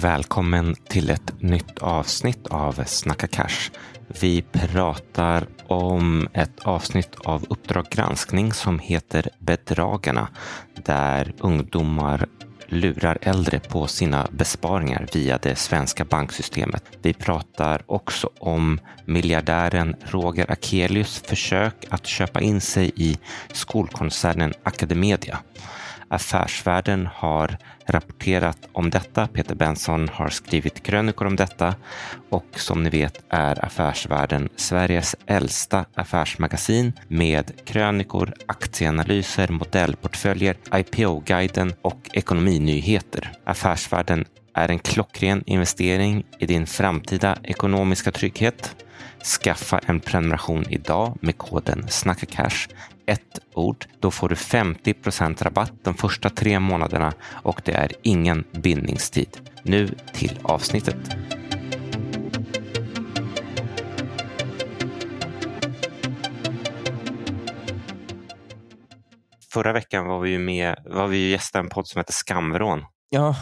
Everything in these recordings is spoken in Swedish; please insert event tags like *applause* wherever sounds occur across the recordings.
Välkommen till ett nytt avsnitt av Snacka Cash. Vi pratar om ett avsnitt av Uppdrag granskning som heter Bedragarna där ungdomar lurar äldre på sina besparingar via det svenska banksystemet. Vi pratar också om miljardären Roger Akelius försök att köpa in sig i skolkoncernen Academedia. Affärsvärlden har rapporterat om detta. Peter Benson har skrivit krönikor om detta och som ni vet är Affärsvärlden Sveriges äldsta affärsmagasin med krönikor, aktieanalyser, modellportföljer, IPO-guiden och ekonominyheter. Affärsvärlden är en klockren investering i din framtida ekonomiska trygghet. Skaffa en prenumeration idag med koden SNACKACASH ett ord. Då får du 50% rabatt de första tre månaderna och det är ingen bindningstid. Nu till avsnittet. Förra veckan var vi ju med, var vi gästade en podd som heter Skamvrån. Ja.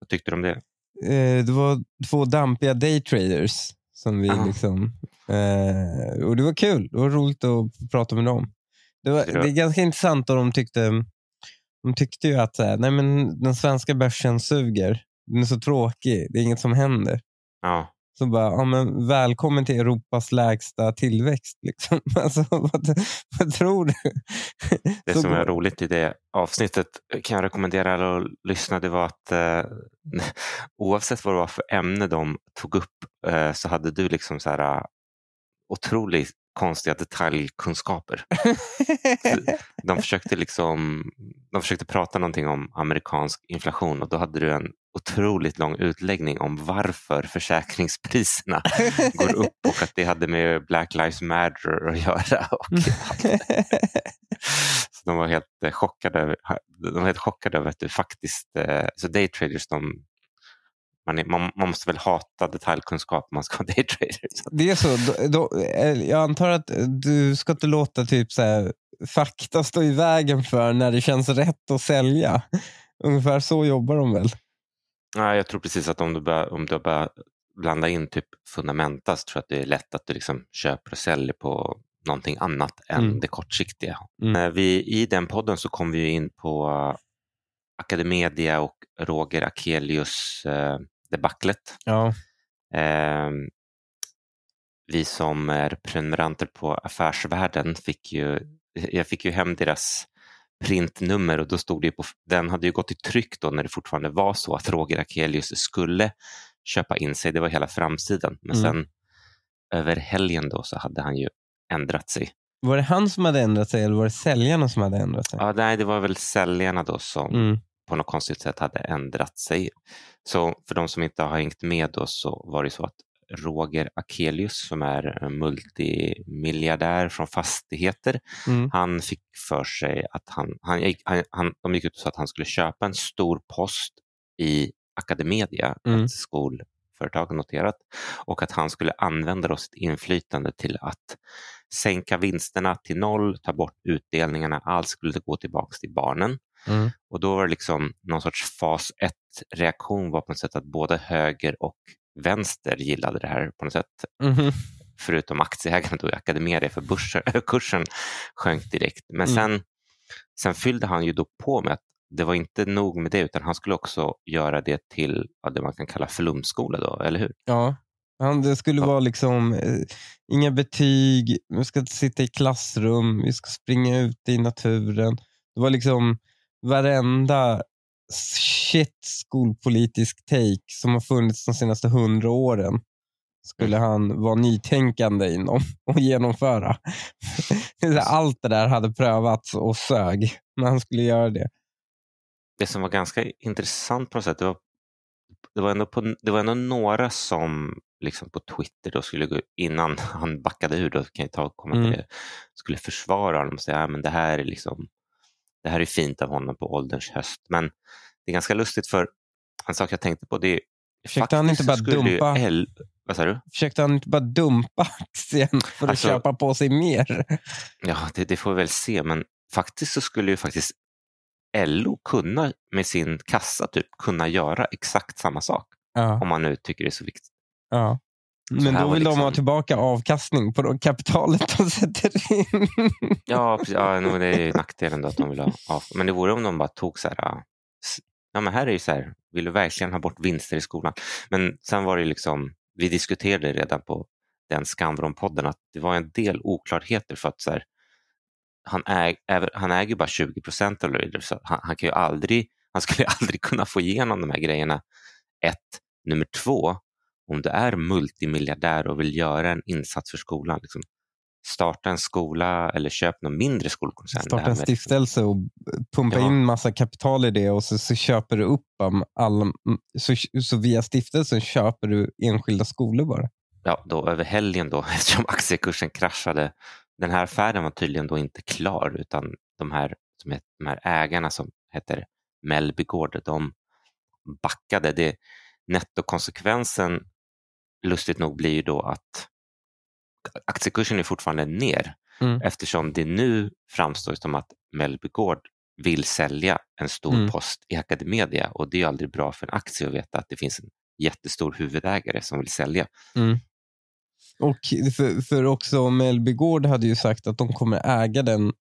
Vad tyckte du om det? Eh, det var två dampiga daytraders som vi Aha. liksom... Eh, och det var kul. Det var roligt att prata med dem. Det, var, Det är ganska intressant och de tyckte, de tyckte ju att nej men den svenska börsen suger. Den är så tråkig. Det är inget som händer. Ja, Så bara, ja, men välkommen till Europas lägsta tillväxt. Liksom. *laughs* Alltså, vad, vad tror du? det som är roligt i det avsnittet kan jag rekommendera alla att lyssna. Det var att eh, *laughs* oavsett vad det var för ämne de tog upp eh, så hade du liksom så här eh, otroligt konstiga detaljkunskaper. *laughs* De försökte, liksom, de försökte prata någonting om amerikansk inflation och då hade du en otroligt lång utläggning om varför försäkringspriserna går upp och att det hade med Black Lives Matter att göra. Och *laughs* så de var helt eh, chockade, de var helt chockade över att du faktiskt... eh, Så daytraders, de, man, är, man, man måste väl hata detaljkunskap om man ska vara *laughs* daytrader. Det är så. Då, då, eh, jag antar att du ska inte låta typ så här, fakta stå i vägen för när det känns rätt att sälja. Ungefär så jobbar de väl? Nej, jag tror precis att om du börjar, om du börjar blanda in typ fundamenta så tror jag att det är lätt att du liksom köper och säljer på någonting annat än Mm. det kortsiktiga. Mm. Eh, Vi, I den podden så kom vi in på eh, Academedia och Roger Akelius eh, debaclet. Ja. Eh, vi som är prenumeranter på Affärsvärlden fick ju, jag fick ju hem deras printnummer och då stod det på, den hade ju gått i tryck då när det fortfarande var så att Roger Akelius skulle köpa in sig, det var hela framsidan. Men Mm. sen över helgen då så hade han ju ändrat sig. Var det han som hade ändrat sig eller var det säljarna som hade ändrat sig? Ja, nej, det var väl säljarna då som Mm. På något konstigt sätt hade ändrat sig. Så för de som inte har hängt med då så var det så att Roger Akelius som är multimiljardär från fastigheter, Mm. han fick för sig att han, han, han, han, de gick ut och sa att han skulle köpa en stor post i Academedia, Mm. ett skolföretag noterat, och att han skulle använda då sitt inflytande till att sänka vinsterna till noll, ta bort utdelningarna, allt skulle gå tillbaka till barnen. Mm. Och då var det liksom någon sorts fas 1-reaktion var på något sätt att både höger och vänster gillade det här på något sätt. Mhm. Förutom aktieägarna då i Academedia för börsen, *laughs* kursen sjönk direkt. Men Mm. sen, sen fyllde han ju då på med att det var inte nog med det utan han skulle också göra det till ja, det man kan kalla flumskola då, eller hur? Ja. Han, det skulle vara liksom eh, inga betyg, vi ska sitta i klassrum, vi ska springa ut i naturen. Det var liksom varenda shit skolpolitisk take som har funnits de senaste hundra åren skulle han vara nytänkande inom och genomföra. *laughs* Allt det där hade prövats och sög, men han skulle göra det. Det som var ganska intressant på något sätt, det var, det var, ändå, på, det var ändå några som liksom på Twitter då skulle gå, innan *laughs* han backade ur, då kan jag ta och komma till Mm. det, skulle försvara honom och säga att det här är liksom det här är fint av honom på ålderns höst. Men det är ganska lustigt för en sak jag tänkte på det är Försökte han inte bara dumpa? L, vad sa du? Försökte han inte bara dumpa *laughs* aktien för att Alltså- köpa på sig mer? Ja, det, det får vi väl se, men faktiskt så skulle ju faktiskt LO kunna med sin kassa typ kunna göra exakt samma sak. Ja, Om man nu tycker det är så viktigt. ja. Men då vill de liksom- ha tillbaka avkastning på det kapitalet de sätter in. Ja, precis. ja det är ju nackdelen då att de vill ha av. Men det vore om de bara tog så här, ja, men här är ju så här, vill du verkligen ha bort vinster i skolan? Men sen var det liksom, vi diskuterade redan på den Skamvrån-podden att det var en del oklarheter för att så här, han, äg, han äger ju bara 20 procent av Leader, så han, han kan ju aldrig, han skulle *laughs* aldrig kunna få igenom de här grejerna. Ett. Nummer två, om du är multimiljardär och vill göra en insats för skolan, liksom, starta en skola eller köp någon mindre skolkoncern. Starta en stiftelse och pumpa Ja. in massa kapital i det och så, så köper du upp am- alla, så, så via stiftelsen köper du enskilda skolor bara. ja, då över helgen då, *laughs* eftersom aktiekursen kraschade. Den här affären var tydligen då inte klar utan de här, som heter, de här ägarna som heter Mellby Gård, de backade. Det, nettokonsekvensen, lustigt nog, blir ju då att aktiekursen är fortfarande ner Mm. eftersom det nu framstår som att Mellby Gård vill sälja en stor Mm. post i Academedia och det är aldrig bra för en aktie att veta att det finns en jättestor huvudägare som vill sälja. Och för, för också Mellby Gård hade ju sagt att de kommer äga den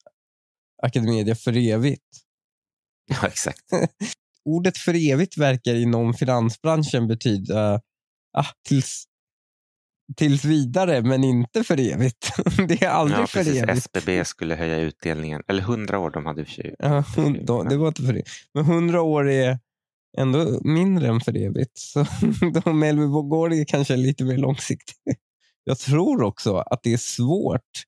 Academedia för evigt. *laughs* Ja, exakt. *laughs* Ordet för evigt verkar inom finansbranschen betyda ah, tills, tills vidare, men inte för evigt. *laughs* Det är aldrig Ja, för precis. evigt. SBB skulle höja utdelningen, eller 100 år, de hade för sig. Ja, det var inte för evigt. Men hundra år är ändå mindre än för evigt. *laughs* Så de Mellby Gård är kanske lite mer långsiktigt. Jag tror också att det är svårt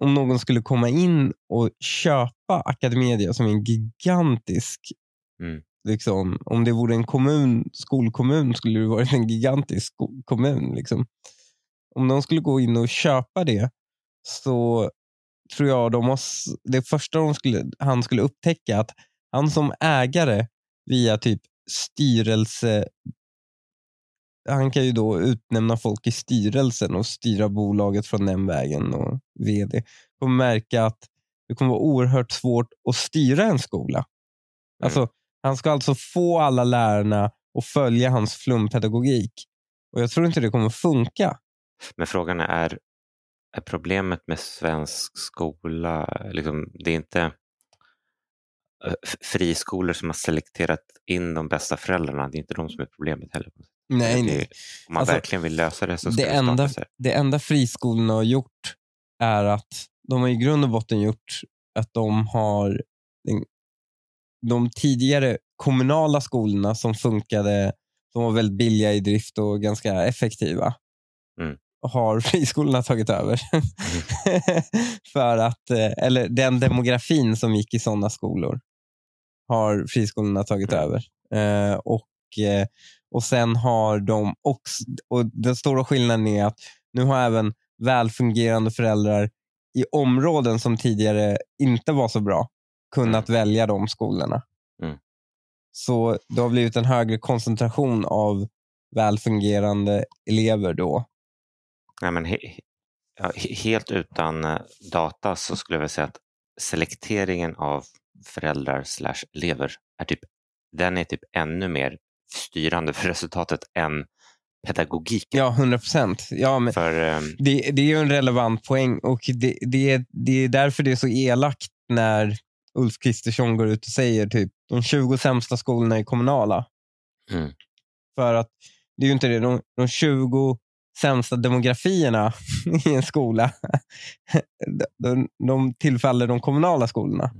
om någon skulle komma in och köpa Academedia som är en gigantisk Mm. Liksom, om det vore en kommun, skolkommun skulle det varit en gigantisk kommun. Liksom. Om de skulle gå in och köpa det så tror jag de måste, det första de skulle, han skulle upptäcka att han som ägare via typ styrelse han kan ju då utnämna folk i styrelsen och styra bolaget från den vägen och vd kommer märka att det kommer vara oerhört svårt att styra en skola. Alltså, han ska alltså få alla lärarna att följa hans flumpedagogik. Och jag tror inte det kommer funka. Men frågan är, är problemet med svensk skola, liksom, det är inte eh, friskolor som har selekterat in de bästa föräldrarna, det är inte de som är problemet heller. Nej, Det nej. Om man Alltså, verkligen vill lösa det så ska det det, enda- sig. Det enda friskolorna har gjort är att de har i grund och botten gjort att de har den- de tidigare kommunala skolorna som funkade, som var väldigt billiga i drift och ganska effektiva, Mm. har *laughs* friskolorna tagit över. *laughs* För att, eh, eller den demografin som gick i sådana skolor har friskolorna tagit Mm. över. Eh, och, eh, och sen har de också, och den stora skillnaden är att nu har även välfungerande föräldrar i områden som tidigare inte var så bra kunnat välja de skolorna. Mm. Så det har blivit en högre koncentration av välfungerande elever då. Nej, men he, helt utan eh, data så skulle jag säga att selekteringen av föräldrar slash elever är typ, den är typ ännu mer styrande för resultatet än pedagogiken. Ja, 100 procent. Ja, men För eh, det, det är ju en relevant poäng och det, det, är, det är därför det är så elakt när Ulf Kristersson går ut och säger typ de 20 sämsta skolorna är kommunala. Mm. För att det är ju inte det. De, de 20 sämsta demografierna *laughs* i en skola, de, de tillfaller de kommunala skolorna.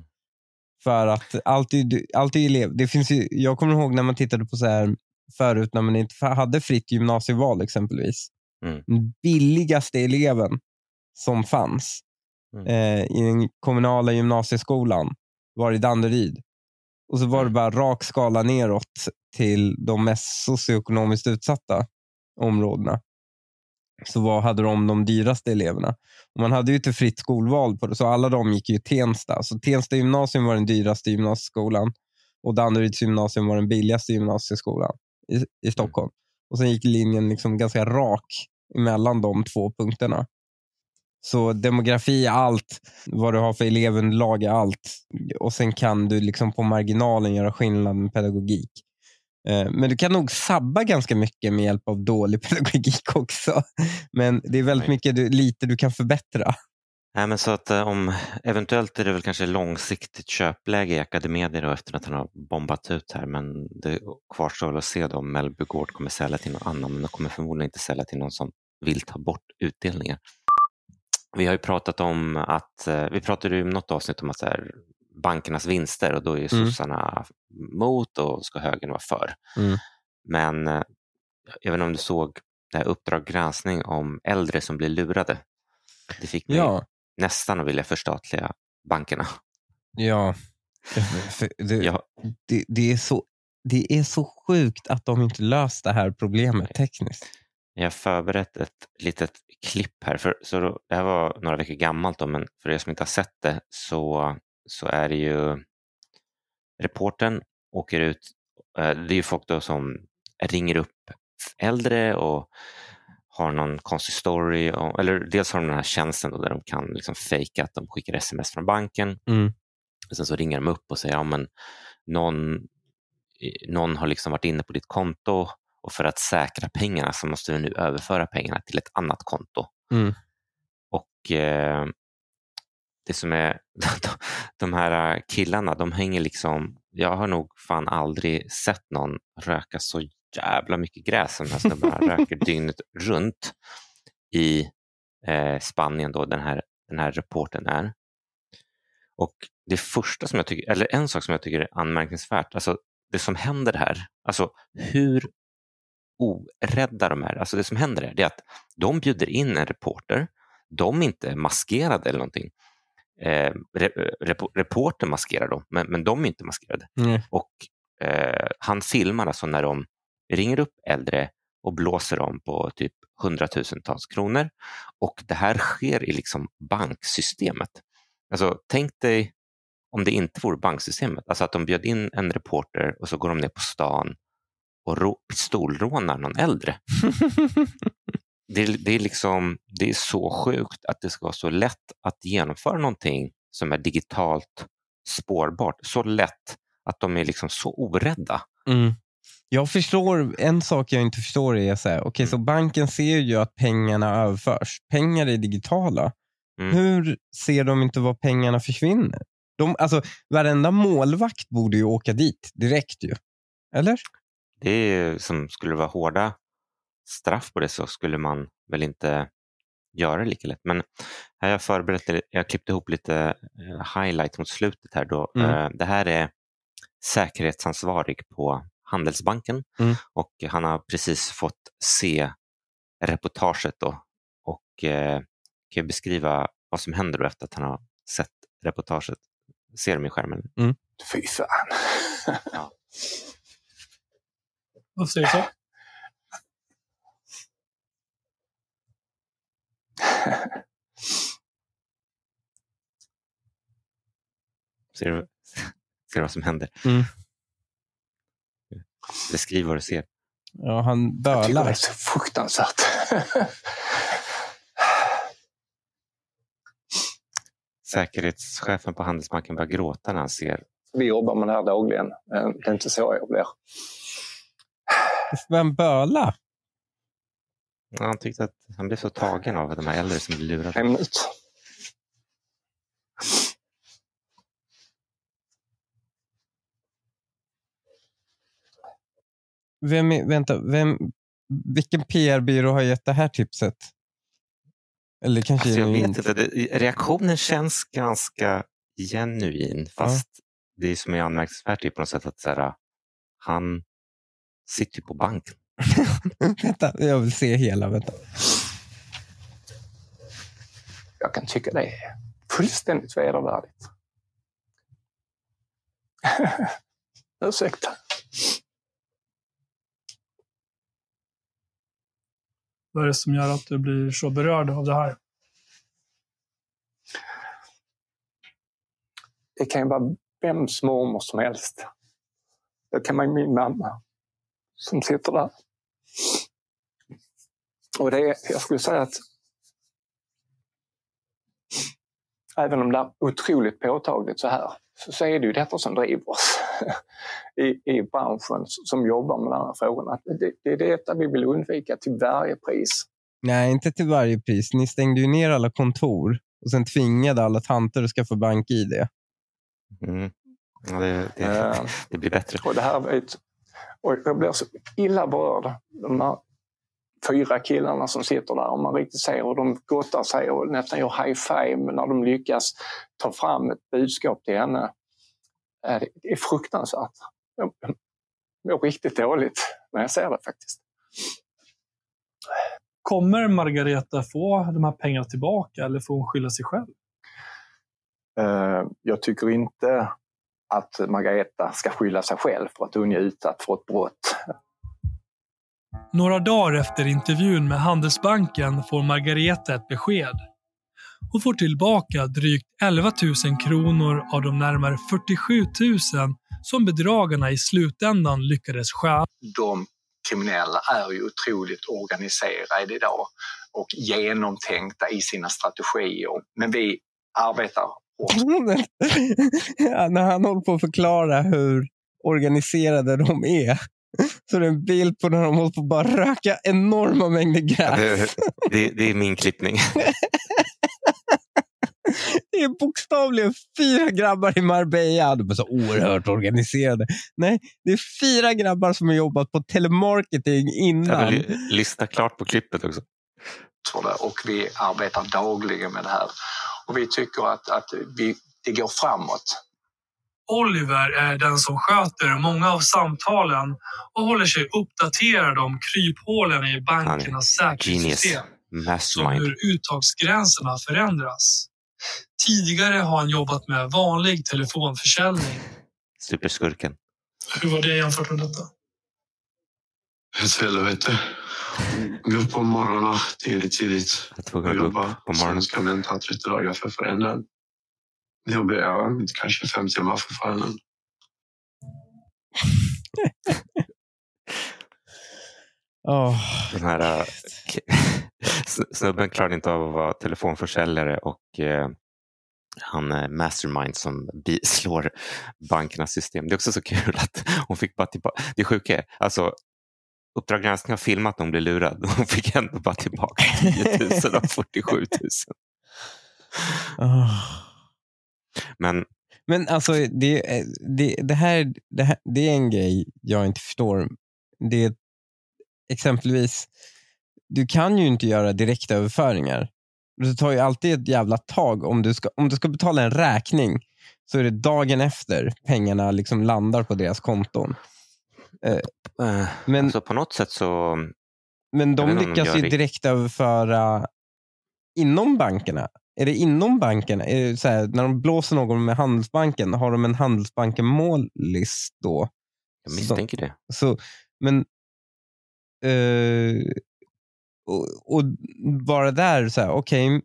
För att allt är, allt är elev. Det finns ju, jag kommer ihåg när man tittade på så här förut när man inte hade fritt gymnasieval exempelvis. Mm. Den billigaste eleven som fanns Mm. eh, i den kommunala gymnasieskolan var i Danderyd. Och så var det Mm. bara rak skala neråt till de mest socioekonomiskt utsatta områdena. Så vad hade de de dyraste eleverna? Och man hade ju inte fritt skolval på det, så alla de gick ju Tensta. Så Tensta gymnasium var den dyraste gymnasieskolan och Danderyds gymnasium var den billigaste gymnasieskolan i, i Stockholm. Och Sen gick linjen liksom ganska rak mellan de två punkterna. Så demografi är allt, vad du har för elevunderlag är allt. Och sen kan du liksom på marginalen göra skillnad med pedagogik. Eh, Men du kan nog sabba ganska mycket med hjälp av dålig *laughs* pedagogik också. Men det är väldigt mycket du, lite du kan förbättra. Nej, men så att eh, om, eventuellt är det väl kanske långsiktigt köpläge i Academedia då efter att han har bombat ut här men det kvarstår väl att se då om Mellby Gård kommer sälja till någon annan men de kommer förmodligen inte sälja till någon som vill ta bort utdelningar. Vi har ju pratat om att, eh, vi pratade ju något avsnitt om att här, bankernas vinster och då är ju Mm. sossarna mot och ska högern vara för. Mm. Men eh, jag vet inte om du såg det här Uppdrag granskning om äldre som blir lurade. Det fick mig Ja, nästan att vilja förstatliga bankerna. ja. *laughs* Det, Jag, det, det, är så, det är så sjukt att de inte löst det här problemet tekniskt. Jag har förberett ett litet klipp här. För, så då, det här var några veckor gammalt, då, men för er som inte har sett det så, så är det ju reporten åker ut. eh, Det är ju folk då som ringer upp äldre och har någon konstig story. Och, eller dels har de den här tjänsten där de kan liksom fejka att de skickar sms från banken. Mm. Och sen så ringer de upp och säger ja, men någon, någon har liksom varit inne på ditt konto och för att säkra pengarna så måste vi nu överföra pengarna till ett annat konto. Mm. Och eh, det som är, *laughs* de här killarna, de hänger liksom, jag har nog fan aldrig sett någon röka så jävla mycket gräs som de här snubbarna *laughs* röker dygnet runt i eh, Spanien då den här, den här reporten är. Och det första som jag tycker, eller en sak som jag tycker är anmärkningsvärt, alltså det som händer här, alltså hur orädda de är. Alltså det som händer är, det är att de bjuder in en reporter, de är inte maskerade eller någonting. Eh, re, rep, reporter maskerar dem, men, men de är inte maskerade. Mm. Och eh, han filmar alltså när de ringer upp äldre och blåser dem på typ hundratusentals kronor. Och det här sker i liksom banksystemet. Alltså, tänk dig om det inte vore banksystemet, alltså att de bjöd in en reporter och så går de ner på stan och pistolrånar någon äldre. *laughs* Det är, det, är liksom, det är så sjukt att det ska vara så lätt att genomföra någonting som är digitalt spårbart. Så lätt att de är liksom så orädda. Mm. Jag förstår, en sak jag inte förstår är så här, okej Mm. så banken ser ju att pengarna överförs. Pengar är digitala. Mm. Hur ser de inte var pengarna försvinner? De, alltså, varenda målvakt borde ju åka dit direkt ju. Eller? Det är ju som skulle det vara hårda straff på det så skulle man väl inte göra det lika lätt. Men här har jag förberett, jag klippte ihop lite eh, highlight mot slutet här. Då. Mm. Eh, Det här är säkerhetsansvarig på Handelsbanken Mm. och han har precis fått se reportaget då och eh, kan beskriva vad som händer efter att han har sett reportaget. Ser de i skärmen? Fy fan. *laughs* Varför säger du så? *laughs* Ser du, ser du vad som händer? Mm. Beskriv vad du ser. Ja, han Jag tycker det är bölar. så fruktansvärt. *laughs* Säkerhetschefen på Handelsbanken börjar gråta när han ser. Vi jobbar med det här dagligen. Eh, Det är inte så jag blir. Vem böla? Han tyckte att han blev så tagen av de här äldre som blir lurade. En minut. Vem är, vänta, vem, vilken PR-byrå har gett det här tipset? Eller kanske Alltså jag vet inte, reaktionen känns ganska genuin fast det som är anmärkningsvärt är på något sätt att så här, han sitter ju på banken. *laughs* vänta, jag vill se hela. Vänta. Jag kan tycka det är fullständigt vedervärdigt. *laughs* Ursäkta. Vad är det som gör att du blir så berörd av det här? Det kan ju vara vems mormor som helst. Det kan vara min mamma som sitter där. Och det är, jag skulle säga att även om det är otroligt påtagligt så här, så, så är det ju detta som driver oss. *laughs* i, i branschen som jobbar med de här frågorna. Det, det är detta vi vill undvika till varje pris. Nej, inte till varje pris. Ni stängde ju ner alla kontor och sen tvingade alla tanter att skaffa bank-id. Mm. Ja, det, det, *laughs* det blir bättre. Och det här vet, och jag blir så illa berörd. De här fyra killarna som sitter där och man riktigt ser hur de gottar sig och nästan gör high five när de lyckas ta fram ett budskap till henne. Eh, Det är fruktansvärt. Jag mår riktigt dåligt när jag ser det faktiskt. Kommer Margareta få de här pengarna tillbaka eller får hon skylla sig själv? Eh, Jag tycker inte att Margareta ska skylla sig själv för att hon är utsatt för ett brott. Några dagar efter intervjun med Handelsbanken får Margareta ett besked. Hon får tillbaka drygt 11 000 kronor av de närmare 47 000 som bedragarna i slutändan lyckades stjäla. de kriminella är ju otroligt organiserade idag och genomtänkta i sina strategier. Men vi arbetar. *laughs* ja, när han håller på att förklara hur organiserade de är. Så är det en bild på när de håller på att bara röka enorma mängder Ja, gräs. *laughs* det, det, det är min klippning. *laughs* Det är bokstavligen fyra grabbar i Marbella. De är så oerhört organiserade. Nej, det är fyra grabbar som har jobbat på telemarketing Jag innan. vill lyssna klart på klippet också. och vi arbetar dagligen med det här. Och vi tycker att, att vi, det går framåt. Oliver är den som sköter många av samtalen och håller sig uppdaterad om kryphålen i bankernas säkerhetssystem. Som hur uttagsgränserna förändras. Tidigare har han jobbat med vanlig telefonförsäljning. Superskurken. Hur var det jämfört med detta? Ett helvete. Gå upp på morgonen tidigt, tidigt. Jag är tvungen att gå upp jobba. på Sen morgonen. ska man ta 30 dagar för förändringen. Jobbar jag kanske fem timmar för förändringen. *laughs* Åh, Den här äh, *laughs* sn- snubben klarade inte av att vara telefonförsäljare och eh, han är mastermind som *laughs* slår bankernas system. Det är också så kul att hon fick bara tillbaka. Det sjuka är, alltså Uppdrag granskning har filmat när hon blev lurad. *laughs* Hon fick ändå bara tillbaka 10 000 av 47 000. åh. Men Men alltså, det, är- det, det, här, det, här, det är en grej jag inte förstår. Det är exempelvis, du kan ju inte göra direktöverföringar. Det tar ju alltid ett jävla tag. Om du ska, om du ska betala en räkning så är det dagen efter pengarna liksom landar på deras konton. Eh, Men, alltså, på något sätt så... men de lyckas ju det. direktöverföra inom bankerna. Är det inom bankerna? Det så här, när de blåser någon med Handelsbanken, har de en Handelsbanken-målis då? Jag misstänker det. Så, men eh, och, och bara där, så här, okej,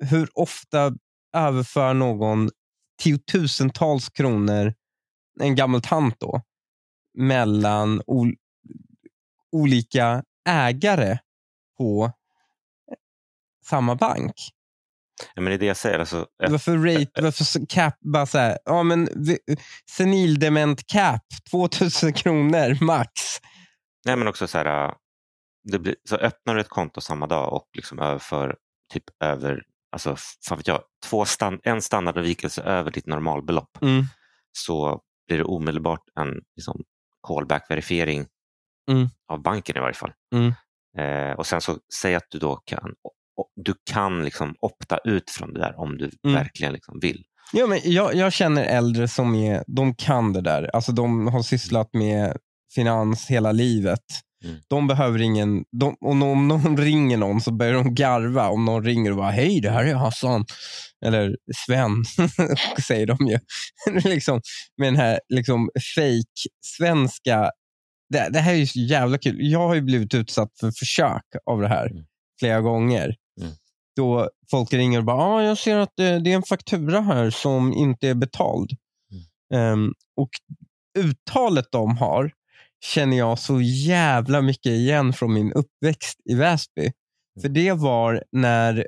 hur ofta överför någon tiotusentals kronor, en gammal tant då, mellan ol, olika ägare på samma bank? Ja, men det är det jag säger. Alltså, ett- Varför rate, varför cap, bara så här, ja men senildement cap, *laughs* 2000 kronor max. Nej, men också så här, äh, det blir, så öppnar du ett konto samma dag och liksom överför typ över, alltså fan vet jag, två stand, en standardavvikelse över ditt normalbelopp Mm. så blir det omedelbart en liksom, callback-verifiering Mm. av banken i varje fall. Mm. Eh, och sen så säg att du då kan, du kan liksom opta ut från det där om du Mm. verkligen liksom vill. Ja, men jag, jag känner äldre som är, de kan det där. Alltså de har sysslat med finans hela livet. Mm. De behöver ingen, de, och om någon *laughs* ringer någon så börjar de garva. Om någon ringer och bara, hej det här är Hassan. Eller Sven, *laughs* säger de ju. *laughs* liksom, med den här liksom, fake svenska det, det här är ju så jävla kul. Jag har ju blivit utsatt för försök av det här Mm. flera gånger. Mm. Då folk ringer och bara, ah, jag ser att det, det är en faktura här som inte är betald. Ehm, och uttalet de har känner jag så jävla mycket igen från min uppväxt i Väsby. För det var när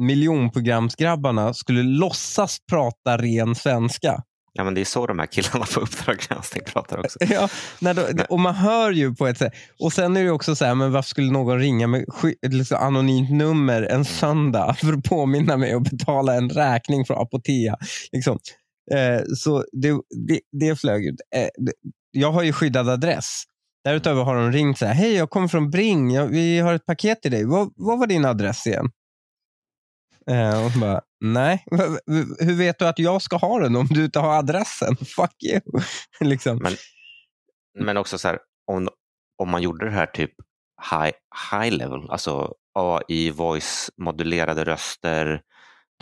miljonprogramsgrabbarna skulle låtsas prata ren svenska. Ja, men det är så de här killarna på Uppdrag granskning pratar också. *laughs* Ja, när då, och man hör ju på ett sätt. Och sen är det också så här, men varför skulle någon ringa med liksom anonymt nummer en söndag för att påminna mig att betala en räkning från Apotea? Liksom. Eh, så det, det, det flög ut. Eh, jag har ju skyddad adress. Därutöver har de ringt så här, hej jag kommer från Bring, jag, vi har ett paket till dig. Vad, vad var din adress igen? Eh, och bara, nej, hur vet du att jag ska ha den om du inte har adressen? *laughs* Fuck you. *laughs* liksom. Men, men också så här, om, om man gjorde det här typ high, high level, alltså AI, voice, modulerade röster,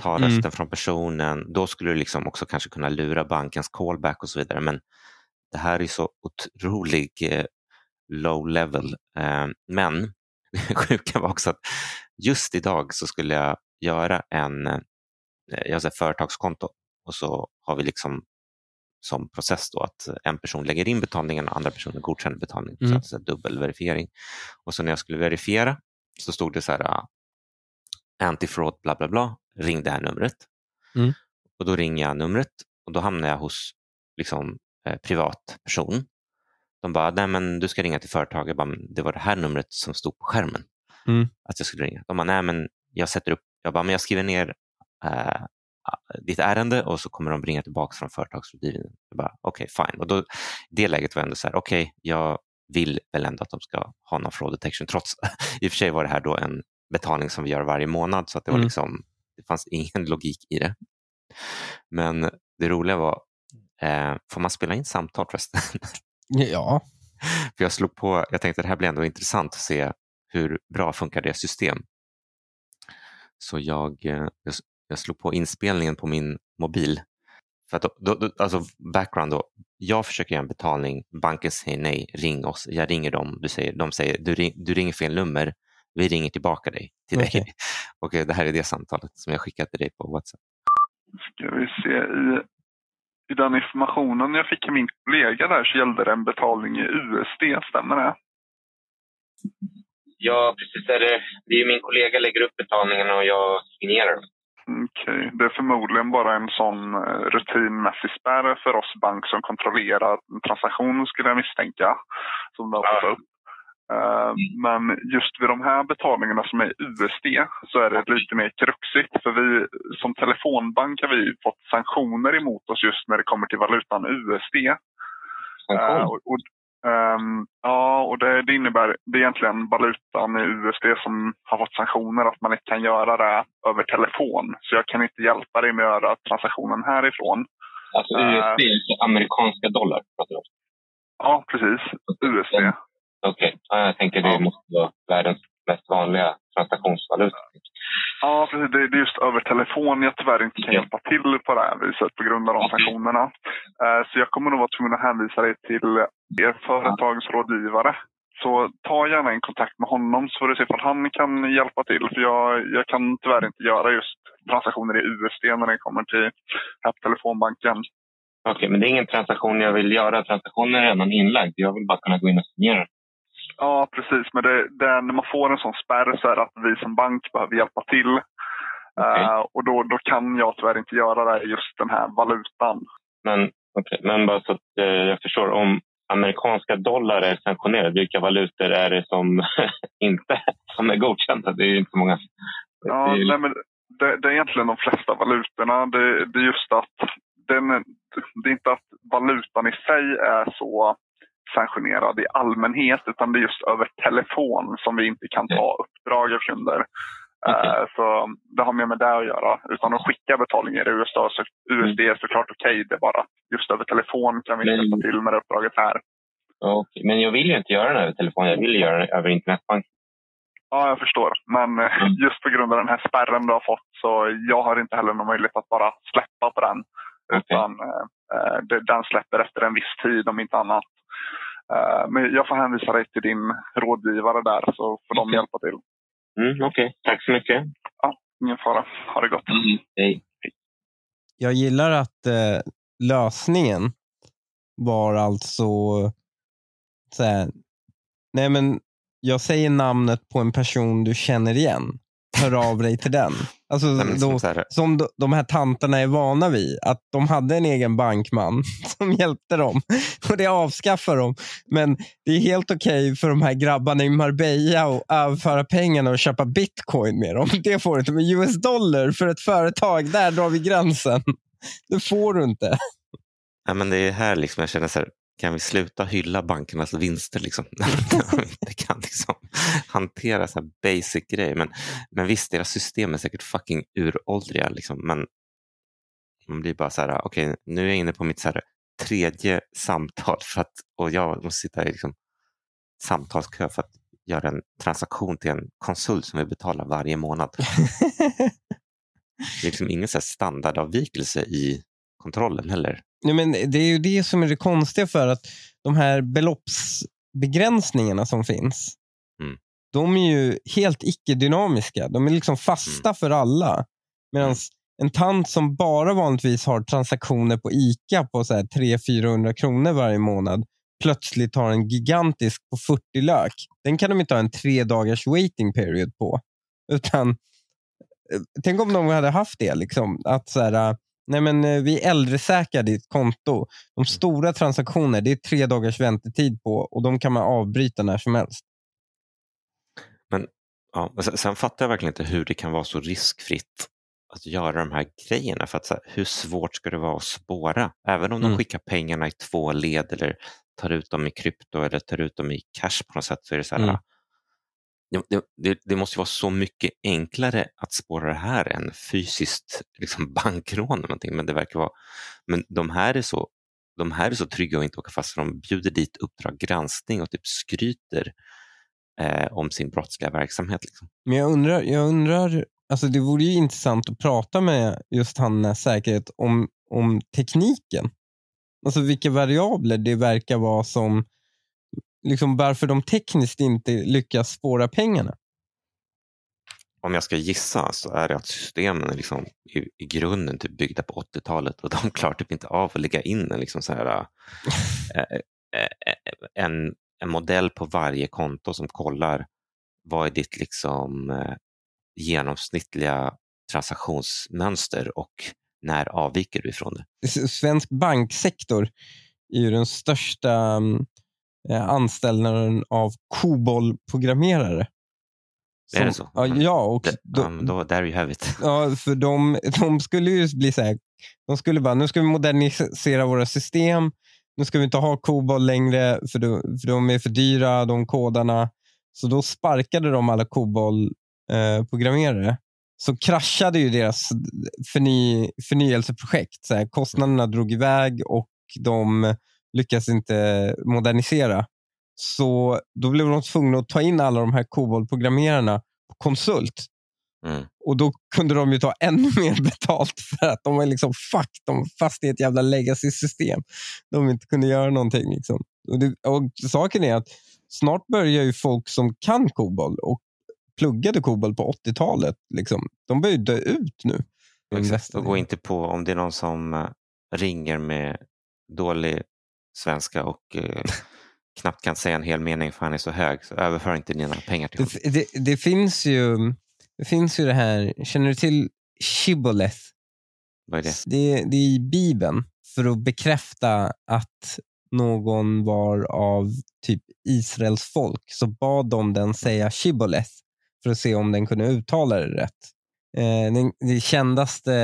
ta Mm. rösten från personen, då skulle du liksom också kanske kunna lura bankens callback och så vidare. Men det här är så otrolig eh, low level. Eh, men det *laughs* sjuka var också att just idag så skulle jag göra en eh, jag har här företagskonto och så har vi liksom som process då att en person lägger in betalningen och andra personen godkänner betalningen. Mm. Så är dubbelverifiering. Och så när jag skulle verifiera så stod det så här uh, anti-fraud bla bla bla, ring det här numret. Mm. Och då ringer jag numret och då hamnar jag hos liksom, privatperson. De bara, nej men du ska ringa till företaget. Bara, "Men det var det här numret som stod på skärmen. Mm. Att jag skulle ringa. De bara, nej men jag sätter upp, jag bara, men jag skriver ner eh, ditt ärende och så kommer de ringa tillbaka från företagsrådgivningen. Okej, fine. Och då, det läget var ändå så här, okej, jag vill väl ändå att de ska ha någon fraud detection. Trots, *laughs* i och för sig var det här då en betalning som vi gör varje månad så att det, var Mm. liksom, det fanns ingen logik i det. Men det roliga var, eh, får man spela in samtal förresten? *laughs* Ja, För jag slog på, jag tänkte det här blir ändå intressant att se hur bra funkar deras system. Så jag, eh, jag, jag slog på inspelningen på min mobil. För att då, då, alltså background då, jag försöker göra en betalning, banken säger nej, ring oss. Jag ringer dem, du säger, de säger du, ring, du ringer fel nummer, vi ringer tillbaka dig till dig. Okej. *laughs* Och eh, det här är det samtalet som jag skickat till dig på WhatsApp. Ska vi se. I, I den informationen jag fick av min kollega där så gällde det en betalning i USD, stämmer det? Ja, precis. Det är, det är min kollega lägger upp betalningen och jag signerar dem. Okej, det är förmodligen bara en sån eh, rutinmässig spärr för oss bank som kontrollerar en transaktion skulle jag misstänka. Som fått Ja. upp. Eh, Men just vid de här betalningarna som är USD så är det lite mer kruxigt. För vi som telefonbank har vi fått sanktioner emot oss just när det kommer till valutan USD. Eh, och, och, ehm, ja, och det, det innebär det är egentligen valutan i USD som har fått sanktioner att man inte kan göra det över telefon. Så jag kan inte hjälpa dig med att göra transaktionen härifrån. Alltså Eh. USD, alltså amerikanska dollar pratar du om? Ja, precis. USD. Okej, ja, jag tänker det Ja. måste vara världens mest vanliga transaktionsvaluta. Ja, precis. Det, är just över telefon jag tyvärr inte kan hjälpa till på det här viset på grund av de sanktionerna. Eh, Så jag kommer nog vara tvungen att hänvisa dig till er företagsrådgivare. Så ta gärna en kontakt med honom så får du se om han kan hjälpa till. För jag, jag kan tyvärr inte göra just transaktioner i USD när det kommer till här på telefonbanken. Okej, men det är ingen transaktion jag vill göra. Transaktionen är redan inlagd. Jag vill bara kunna gå in och signera. Ja, precis. Men det, det, när man får en sån spärr så är det att vi som bank behöver hjälpa till. Okej. Eh, och då, då kan jag tyvärr inte göra det just den här valutan. Men, okej, men bara så att eh, jag förstår. Om amerikanska dollar är sanktionerade, vilka valutor är det som *laughs* inte som är godkända? Det är ju inte många. Ja, det är, nej, men det, det är egentligen de flesta valutorna. Det, det är just att den, det är inte att valutan i sig är så sanktionerad i allmänhet utan det är just över telefon som vi inte kan ta uppdrag av kunder. Okej. Eh, Så det har mer med det att göra. Utan att skicka betalningar i USA, så USD är såklart okej. Det är bara just över telefon kan vi inte hjälpa till med det uppdraget här. Okej. Men jag vill ju inte göra den över telefon. Jag vill göra den över internetbank. Ja, jag förstår. Men eh, Mm. *laughs* just på grund av den här spärren du har fått så jag har inte heller någon möjlighet att bara släppa på den. Okej. Utan, eh, det- den släpper efter en viss tid om inte annat. Eh, Men jag får hänvisa dig till din rådgivare där så får de hjälpa till. Mm, okej. Tack så mycket. Ingen fara. Ha det gott. Hej. jag gillar att eh, lösningen var alltså så här, nej men jag säger namnet på en person du känner igen. Hör av dig till den. Alltså, Nej, men då, som som de, de här tanterna är vana vid. Att de hade en egen bankman *laughs* som hjälpte dem. Och det avskaffar de. Men det är helt okej för de här grabbarna i Marbella att överföra pengarna och köpa bitcoin med dem. Det får du inte. Men US dollar för ett företag, där drar vi gränsen. Det får du inte. Ja, men det är här liksom jag känner så här, kan vi sluta hylla bankernas vinster? Liksom? *laughs* De inte kan liksom hantera så här basic grejer. Men, men visst, deras system är säkert fucking uråldriga. Liksom. Men man blir bara så här, okej, nu är jag inne på mitt så här, tredje samtal för att, och jag måste sitta i liksom, samtalskö för att göra en transaktion till en konsult som vi betalar varje månad. *laughs* Det är liksom ingen så här standardavvikelse i kontrollen heller. Nej, men det är ju det som är det konstiga för att de här beloppsbegränsningarna som finns, Mm. de är ju helt icke-dynamiska. De är liksom fasta för alla. Medan en tant som bara vanligtvis har transaktioner på ICA på 300-400 kronor varje månad plötsligt har en gigantisk på 40 lök. Den kan de inte ha en tre dagars waiting period på. Utan, eh, tänk om de hade haft det. Liksom, att så här, Nej, men eh, vi äldresäkrar ditt konto. De stora transaktioner, det är tre dagars väntetid på och de kan man avbryta när som helst. Ja, men sen, sen fattar jag verkligen inte hur det kan vara så riskfritt att göra de här grejerna. För att, så här, hur svårt ska det vara att spåra? Även om de Mm. skickar pengarna i två led eller tar ut dem i krypto eller tar ut dem i cash på något sätt så är det så här, Mm det, det, det, måste vara så mycket enklare att spåra det här än fysiskt liksom *laughs* bankrån eller någonting. Men det verkar vara, men de här är så de här är så trygga och inte åka fast för de bjuder dit Uppdrag granskning och typ skryter eh, om sin brottsliga verksamhet. Liksom. Men jag undrar, jag undrar alltså det vore ju intressant att prata med just han säkerhet om, om tekniken. Alltså vilka variabler det verkar vara som, liksom varför de tekniskt inte lyckas spåra pengarna. Om jag ska gissa så är det att systemen är liksom i, i grunden typ byggda på 80-talet och de *laughs* klarar typ inte av att lägga in en, liksom så här, eh, eh, en, en modell på varje konto som kollar vad är ditt liksom, eh, genomsnittliga transaktionsmönster och när avviker du ifrån det? Svensk banksektor är ju den största eh, anställaren av COBOL-programmerare. Är det så? Ja, ja, och ja, men då, there you have it. *laughs* Ja, för de, de skulle ju bli så här, de skulle bara, nu ska vi modernisera våra system, nu ska vi inte ha COBOL längre för de, för de är för dyra, de kodarna. Så då sparkade de alla COBOL-programmerare. så kraschade ju deras förny, förnyelseprojekt. Så här, kostnaderna drog iväg och de lyckades inte modernisera. Så då blev de tvungna att ta in alla de här COBOL-programmerarna på konsult. Mm. Och då kunde de ju ta ännu mer betalt för att de var liksom fuck, de var fast i ett jävla legacy-system. De inte kunde göra någonting. Liksom. Och, det, och Saken är att snart börjar ju folk som kan COBOL och pluggade COBOL på 80-talet, liksom, de börjar ju dö ut nu. Exakt. Och gå inte på om det är någon som eh, ringer med dålig svenska och eh, *laughs* knappt kan säga en hel mening för han är så hög, så överför inte dina pengar till honom. Det, det, det, finns ju, det finns ju det här, känner du till shibboleth? Vad är det? Det, det är i Bibeln för att bekräfta att någon var av typ Israels folk så bad de den säga shibboleth för att se om den kunde uttala det rätt. Eh, den, det kändaste,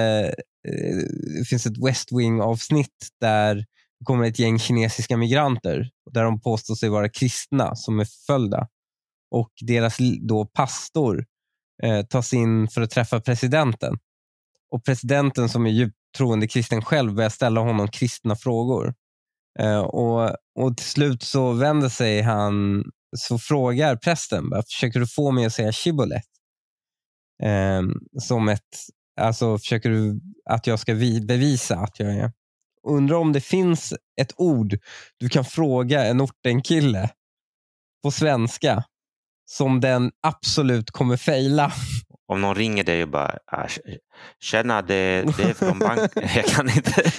eh, det finns ett West Wing-avsnitt där kommer ett gäng kinesiska migranter där de påstår sig vara kristna som är förföljda. Och deras då pastor eh, tas in för att träffa presidenten. Och presidenten som är djupt troende kristen själv börjar ställa honom kristna frågor. Eh, och, och till slut så vänder sig han, så frågar prästen, försöker du få mig att säga shibboleth? Eh, som ett, alltså försöker du att jag ska bevisa att jag är. Undrar om det finns ett ord du kan fråga en ortenkille på svenska som den absolut kommer fejla. Om någon ringer dig och bara ah, “Tjena, det, det är från bank...” *laughs* *laughs* Jag kan inte.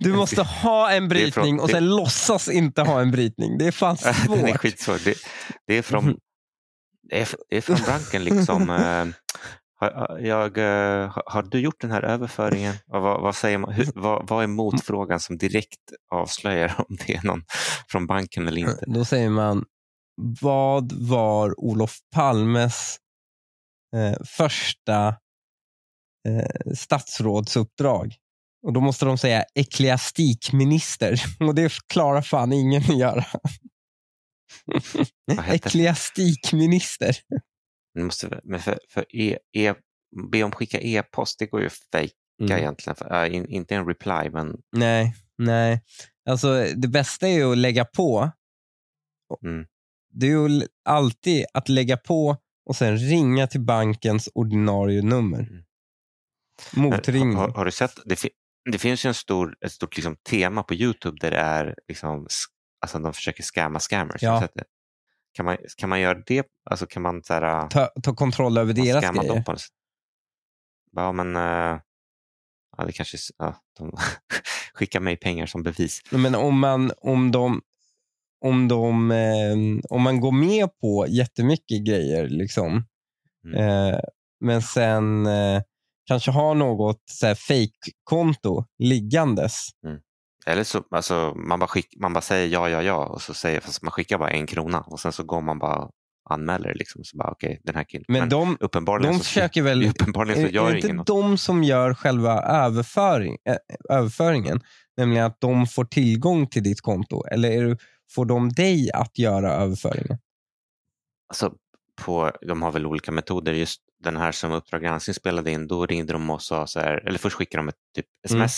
Du måste ha en Det är från- brytning och det- sen låtsas inte ha en brytning. Det är fan *laughs* Den är svårt. skitsvår. Det, det är från... Det är, det är från banken liksom. Har, jag, eh, har- du gjort den här överföringen? Och vad, vad, säger man, hur, vad, vad är motfrågan som direkt avslöjar *laughs* om det är någon från banken eller inte? Då säger man, vad var Olof Palmes eh, första eh, statsrådsuppdrag? Och Då måste de säga ekleastikminister. *laughs* Och det klarar fan ingen att göra. Vad Det måste, men för, för e, e, be om skicka e-post, det går ju att fejka Mm. egentligen. För, äh, in, inte en reply, men Nej, nej. Alltså, det bästa är ju att lägga på. Mm. Det är ju alltid att lägga på och sen ringa till bankens ordinarie nummer. Mm. Motringning. har, har du sett? Det, fi, det finns ju en stor, ett stort liksom, tema på Youtube där det är liksom, alltså de försöker scamma scammers. Ja. Kan, man, kan man göra det? Alltså kan man så här, Ta, ta kontroll över deras grejer. dem? Ja, men uh, ja, det kanske, ja, de *laughs* skickar mig pengar som bevis. Men om man, om de, om de, eh, om man går med på jättemycket grejer, liksom, Mm. eh, men sen eh, kanske har något så här fake-konto liggandes. Eller så alltså, man, bara skick, man bara säger ja, ja, ja och så säger, fast man skickar bara en krona och sen så går man bara anmäler liksom. Så bara okej, den här killen. Men, de, uppenbarligen de så, försöker väl... *laughs* uppenbarligen så gör är det inte något. de som gör själva överföring, äh, överföringen? Nämligen att de får tillgång till ditt konto? Eller det, får de dig att göra överföringen? Alltså, på, de har väl olika metoder. Just den här som Uppdrag granskning spelade in, då ringde de och sa så här, eller först skickade de ett typ Mm.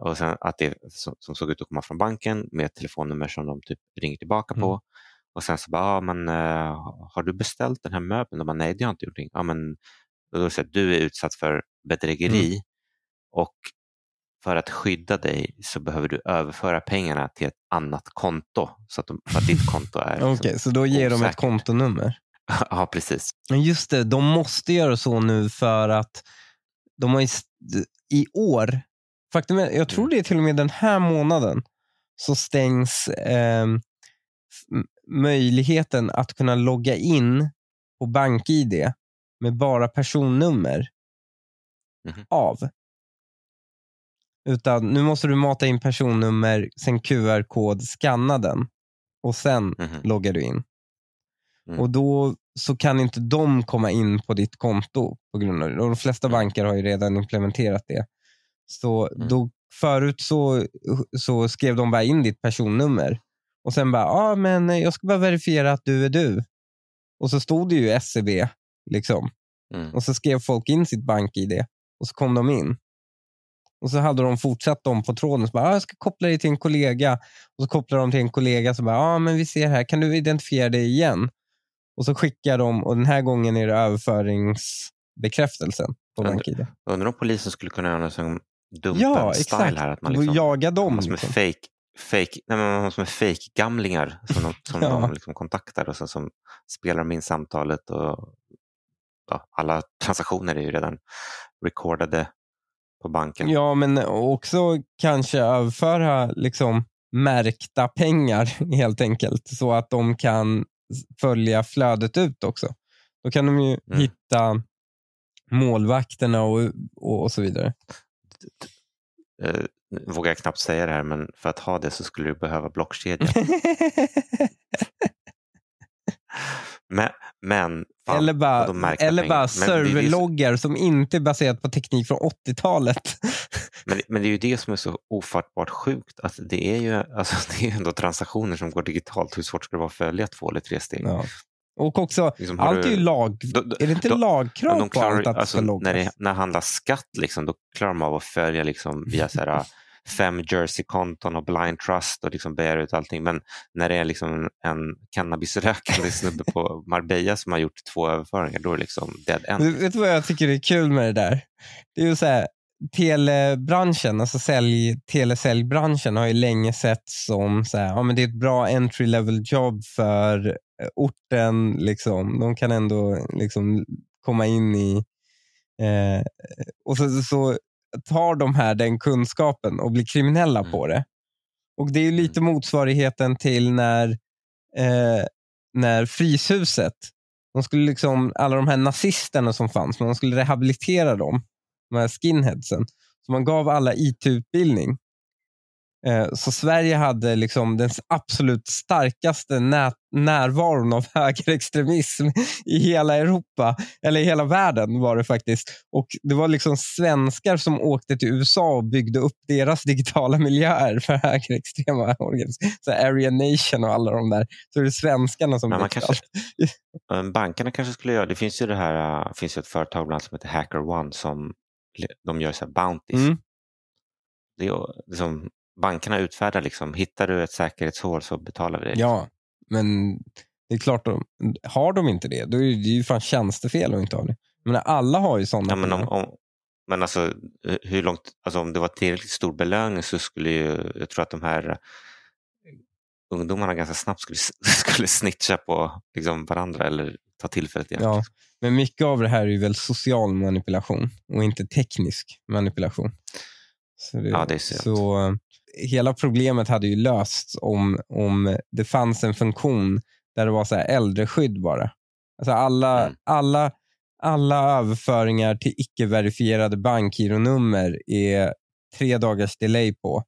Och sen att det, som, som såg ut att komma från banken med ett telefonnummer som de typ ringer tillbaka på. Mm. Och sen så bara, ja, men, eh, har du beställt den här möbeln? De bara, nej det har jag inte gjort. Ja, men, och då säger du är utsatt för bedrägeri Mm. och för att skydda dig så behöver du överföra pengarna till ett annat konto så att, de, för att ditt konto är... *laughs* Okej, liksom- så då ger de ett osäkert. kontonummer. *laughs* ja, precis. Men just det, de måste göra så nu för att de har i år, faktum är, jag tror Mm. det är till och med den här månaden, så stängs f- möjligheten att kunna logga in på BankID med bara personnummer Mhm. av. Utan nu måste du mata in personnummer, sen QR-kod, scanna den och sen Mhm. loggar du in. Mm. Och då så kan inte de komma in på ditt konto. på grund av det. Och De flesta Mm. banker har ju redan implementerat det. Så Mm. då, förut så, så skrev de bara in ditt personnummer. Och sen bara, ja ah, men jag ska bara verifiera att du är du. Och så stod det ju SCB. Liksom. Mm. Och så skrev folk in sitt bank-id och så kom de in. Och så hade de fortsatt dem på tråden. Så bara, ah, jag ska koppla dig till en kollega. Och så kopplar de till en kollega som bara, ah, men vi ser här, kan du identifiera dig igen? Och så skickar de, och den här gången är det överföringsbekräftelsen på bank-id. Undrar om polisen skulle kunna göra dumpen Ja, här. Att man Man liksom, jaga dem. massor med Liksom. fake, fake, nej, men massor med fake gamlingar som de, som *laughs* Ja. de liksom kontaktar och sen som spelar de in samtalet. Och, ja, alla transaktioner är ju redan recordade på banken. Ja, men också kanske överföra liksom, märkta pengar *laughs* helt enkelt. Så att de kan följa flödet ut också. Då kan de ju Mm. hitta målvakterna och, och, och så vidare. Eh, vågar jag knappt säga det här, men för att ha det så skulle du behöva blockkedja. *laughs* men, men fan, eller bara, eller bara serverloggar som inte är baserat på teknik från 80-talet. *laughs* Men, men det är ju det som är så ofattbart sjukt. Att det är ju alltså, *laughs* det är ändå transaktioner som går digitalt. Hur svårt ska det vara att följa två eller tre steg? ja. Och också, Liksom, allt är du- ju lag... Då- då- är det inte då- lagkrav de på klarar, allt att alltså, när, det, när det handlar skatt, liksom, då klarar de av att följa liksom, via så här, *laughs* fem Jersey-konton och blind trust och liksom begära ut allting. Men när det är liksom en cannabisrökande snubbe på *laughs* Marbella som har gjort två överföringar, då är det liksom dead end. Vet du vad jag tycker är kul med det där? Det är ju så här, telebranschen, alltså sälj, telesäljbranschen har ju länge sett som så här, ja, men det är ett bra entry level jobb för eh, orten. Liksom. De kan ändå liksom komma in i... Eh, och så, så tar de här den kunskapen och blir kriminella Mm. på det. Och Det är ju lite motsvarigheten till när, eh, när Fryshuset De skulle liksom, alla de här nazisterna som fanns, man skulle rehabilitera dem, de här skinheadsen. Så man gav alla IT-utbildning. Eh, Så Sverige hade liksom den absolut starkaste närvaron av *laughs* högerextremism i hela Europa, eller i hela världen var det faktiskt. Och Det var liksom svenskar som åkte till USA och byggde upp deras digitala miljöer för högerextrema organisationer. Så Area Nation och alla de där. Så det är svenskarna som Men man kanske- allt. *laughs* Bankerna kanske skulle göra det. finns ju det här, eh, finns ju ett företag bland som heter HackerOne som de gör så bounties. Mm. Det är, liksom, bankerna utfärdar liksom, hittar du ett säkerhetshål så betalar vi dig. Ja, men det är klart, de, har de inte det, då är det ju fan tjänstefel att inte ha det. Men alla har ju sådana. Ja, men, om, om, men alltså, eh, hur långt, alltså, om det var tillräckligt stor belöning så skulle ju, jag tror att de här ungdomarna ganska snabbt skulle, *laughs* skulle snitcha på liksom, varandra eller ta tillfället i akt. Ja, men mycket av det här är väl social manipulation och inte teknisk manipulation. Så det, Ja, det är sant. så, eh, hela problemet hade ju lösts om, om det fanns en funktion där det var så här äldreskydd bara. Alltså alla, Mm. alla, alla överföringar till icke-verifierade bankgironummer är tre dagars delay på.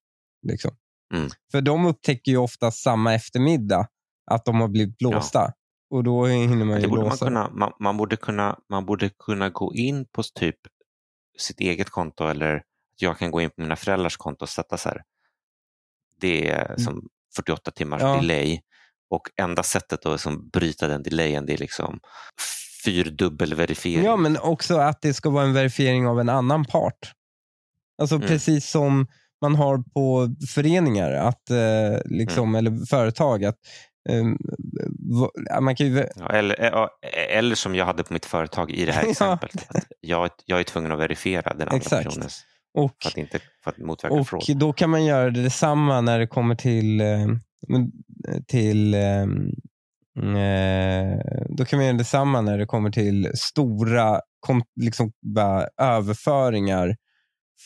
Liksom. Mm. För de upptäcker ju ofta samma eftermiddag att de har blivit blåsta. Och då hinner man ju det borde man, låsa. kunna, man, man, borde kunna, man borde kunna gå in på typ sitt eget konto eller att jag kan gå in på mina föräldrars konto och sätta så här. Det är som 48 timmars Mm. Ja. delay och enda sättet att liksom bryta den delayen det är liksom fyrdubbelverifiering. Ja, men också att det ska vara en verifiering av en annan part. Alltså Mm. precis som man har på föreningar att, eh, liksom, Mm. eller företag. att eh, ja, man kan ju, Ja, eller, ja, eller som jag hade på mitt företag i det här *laughs* Ja. exemplet. Att jag, jag är tvungen att verifiera den andra Exakt. personens och, för att, inte, för att motverka och då kan man göra det detsamma när det kommer till, eh, till eh, eh, då kan man göra detsamma när det kommer till stora liksom bara överföringar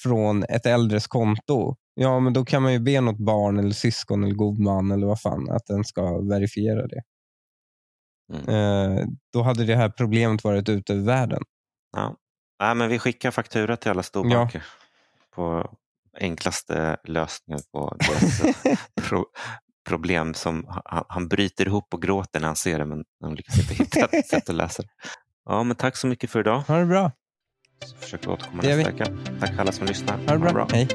från ett äldres konto. Ja, men då kan man ju be något barn eller syskon eller god man eller vad fan att den ska verifiera det. Mm. Eh, då hade det här problemet varit ute över världen. Ja. Nej, men vi skickar faktura till alla storbanker på enklaste lösningen på deras *laughs* pro problem som han, han bryter ihop och gråter när han ser det men han lyckas inte hitta ett sätt att lösa det. Ja, men tack så mycket för idag. Ha det bra. Så försöker återkomma Det nästa vecka. Tack alla som lyssnar. Ha det bra. Hej.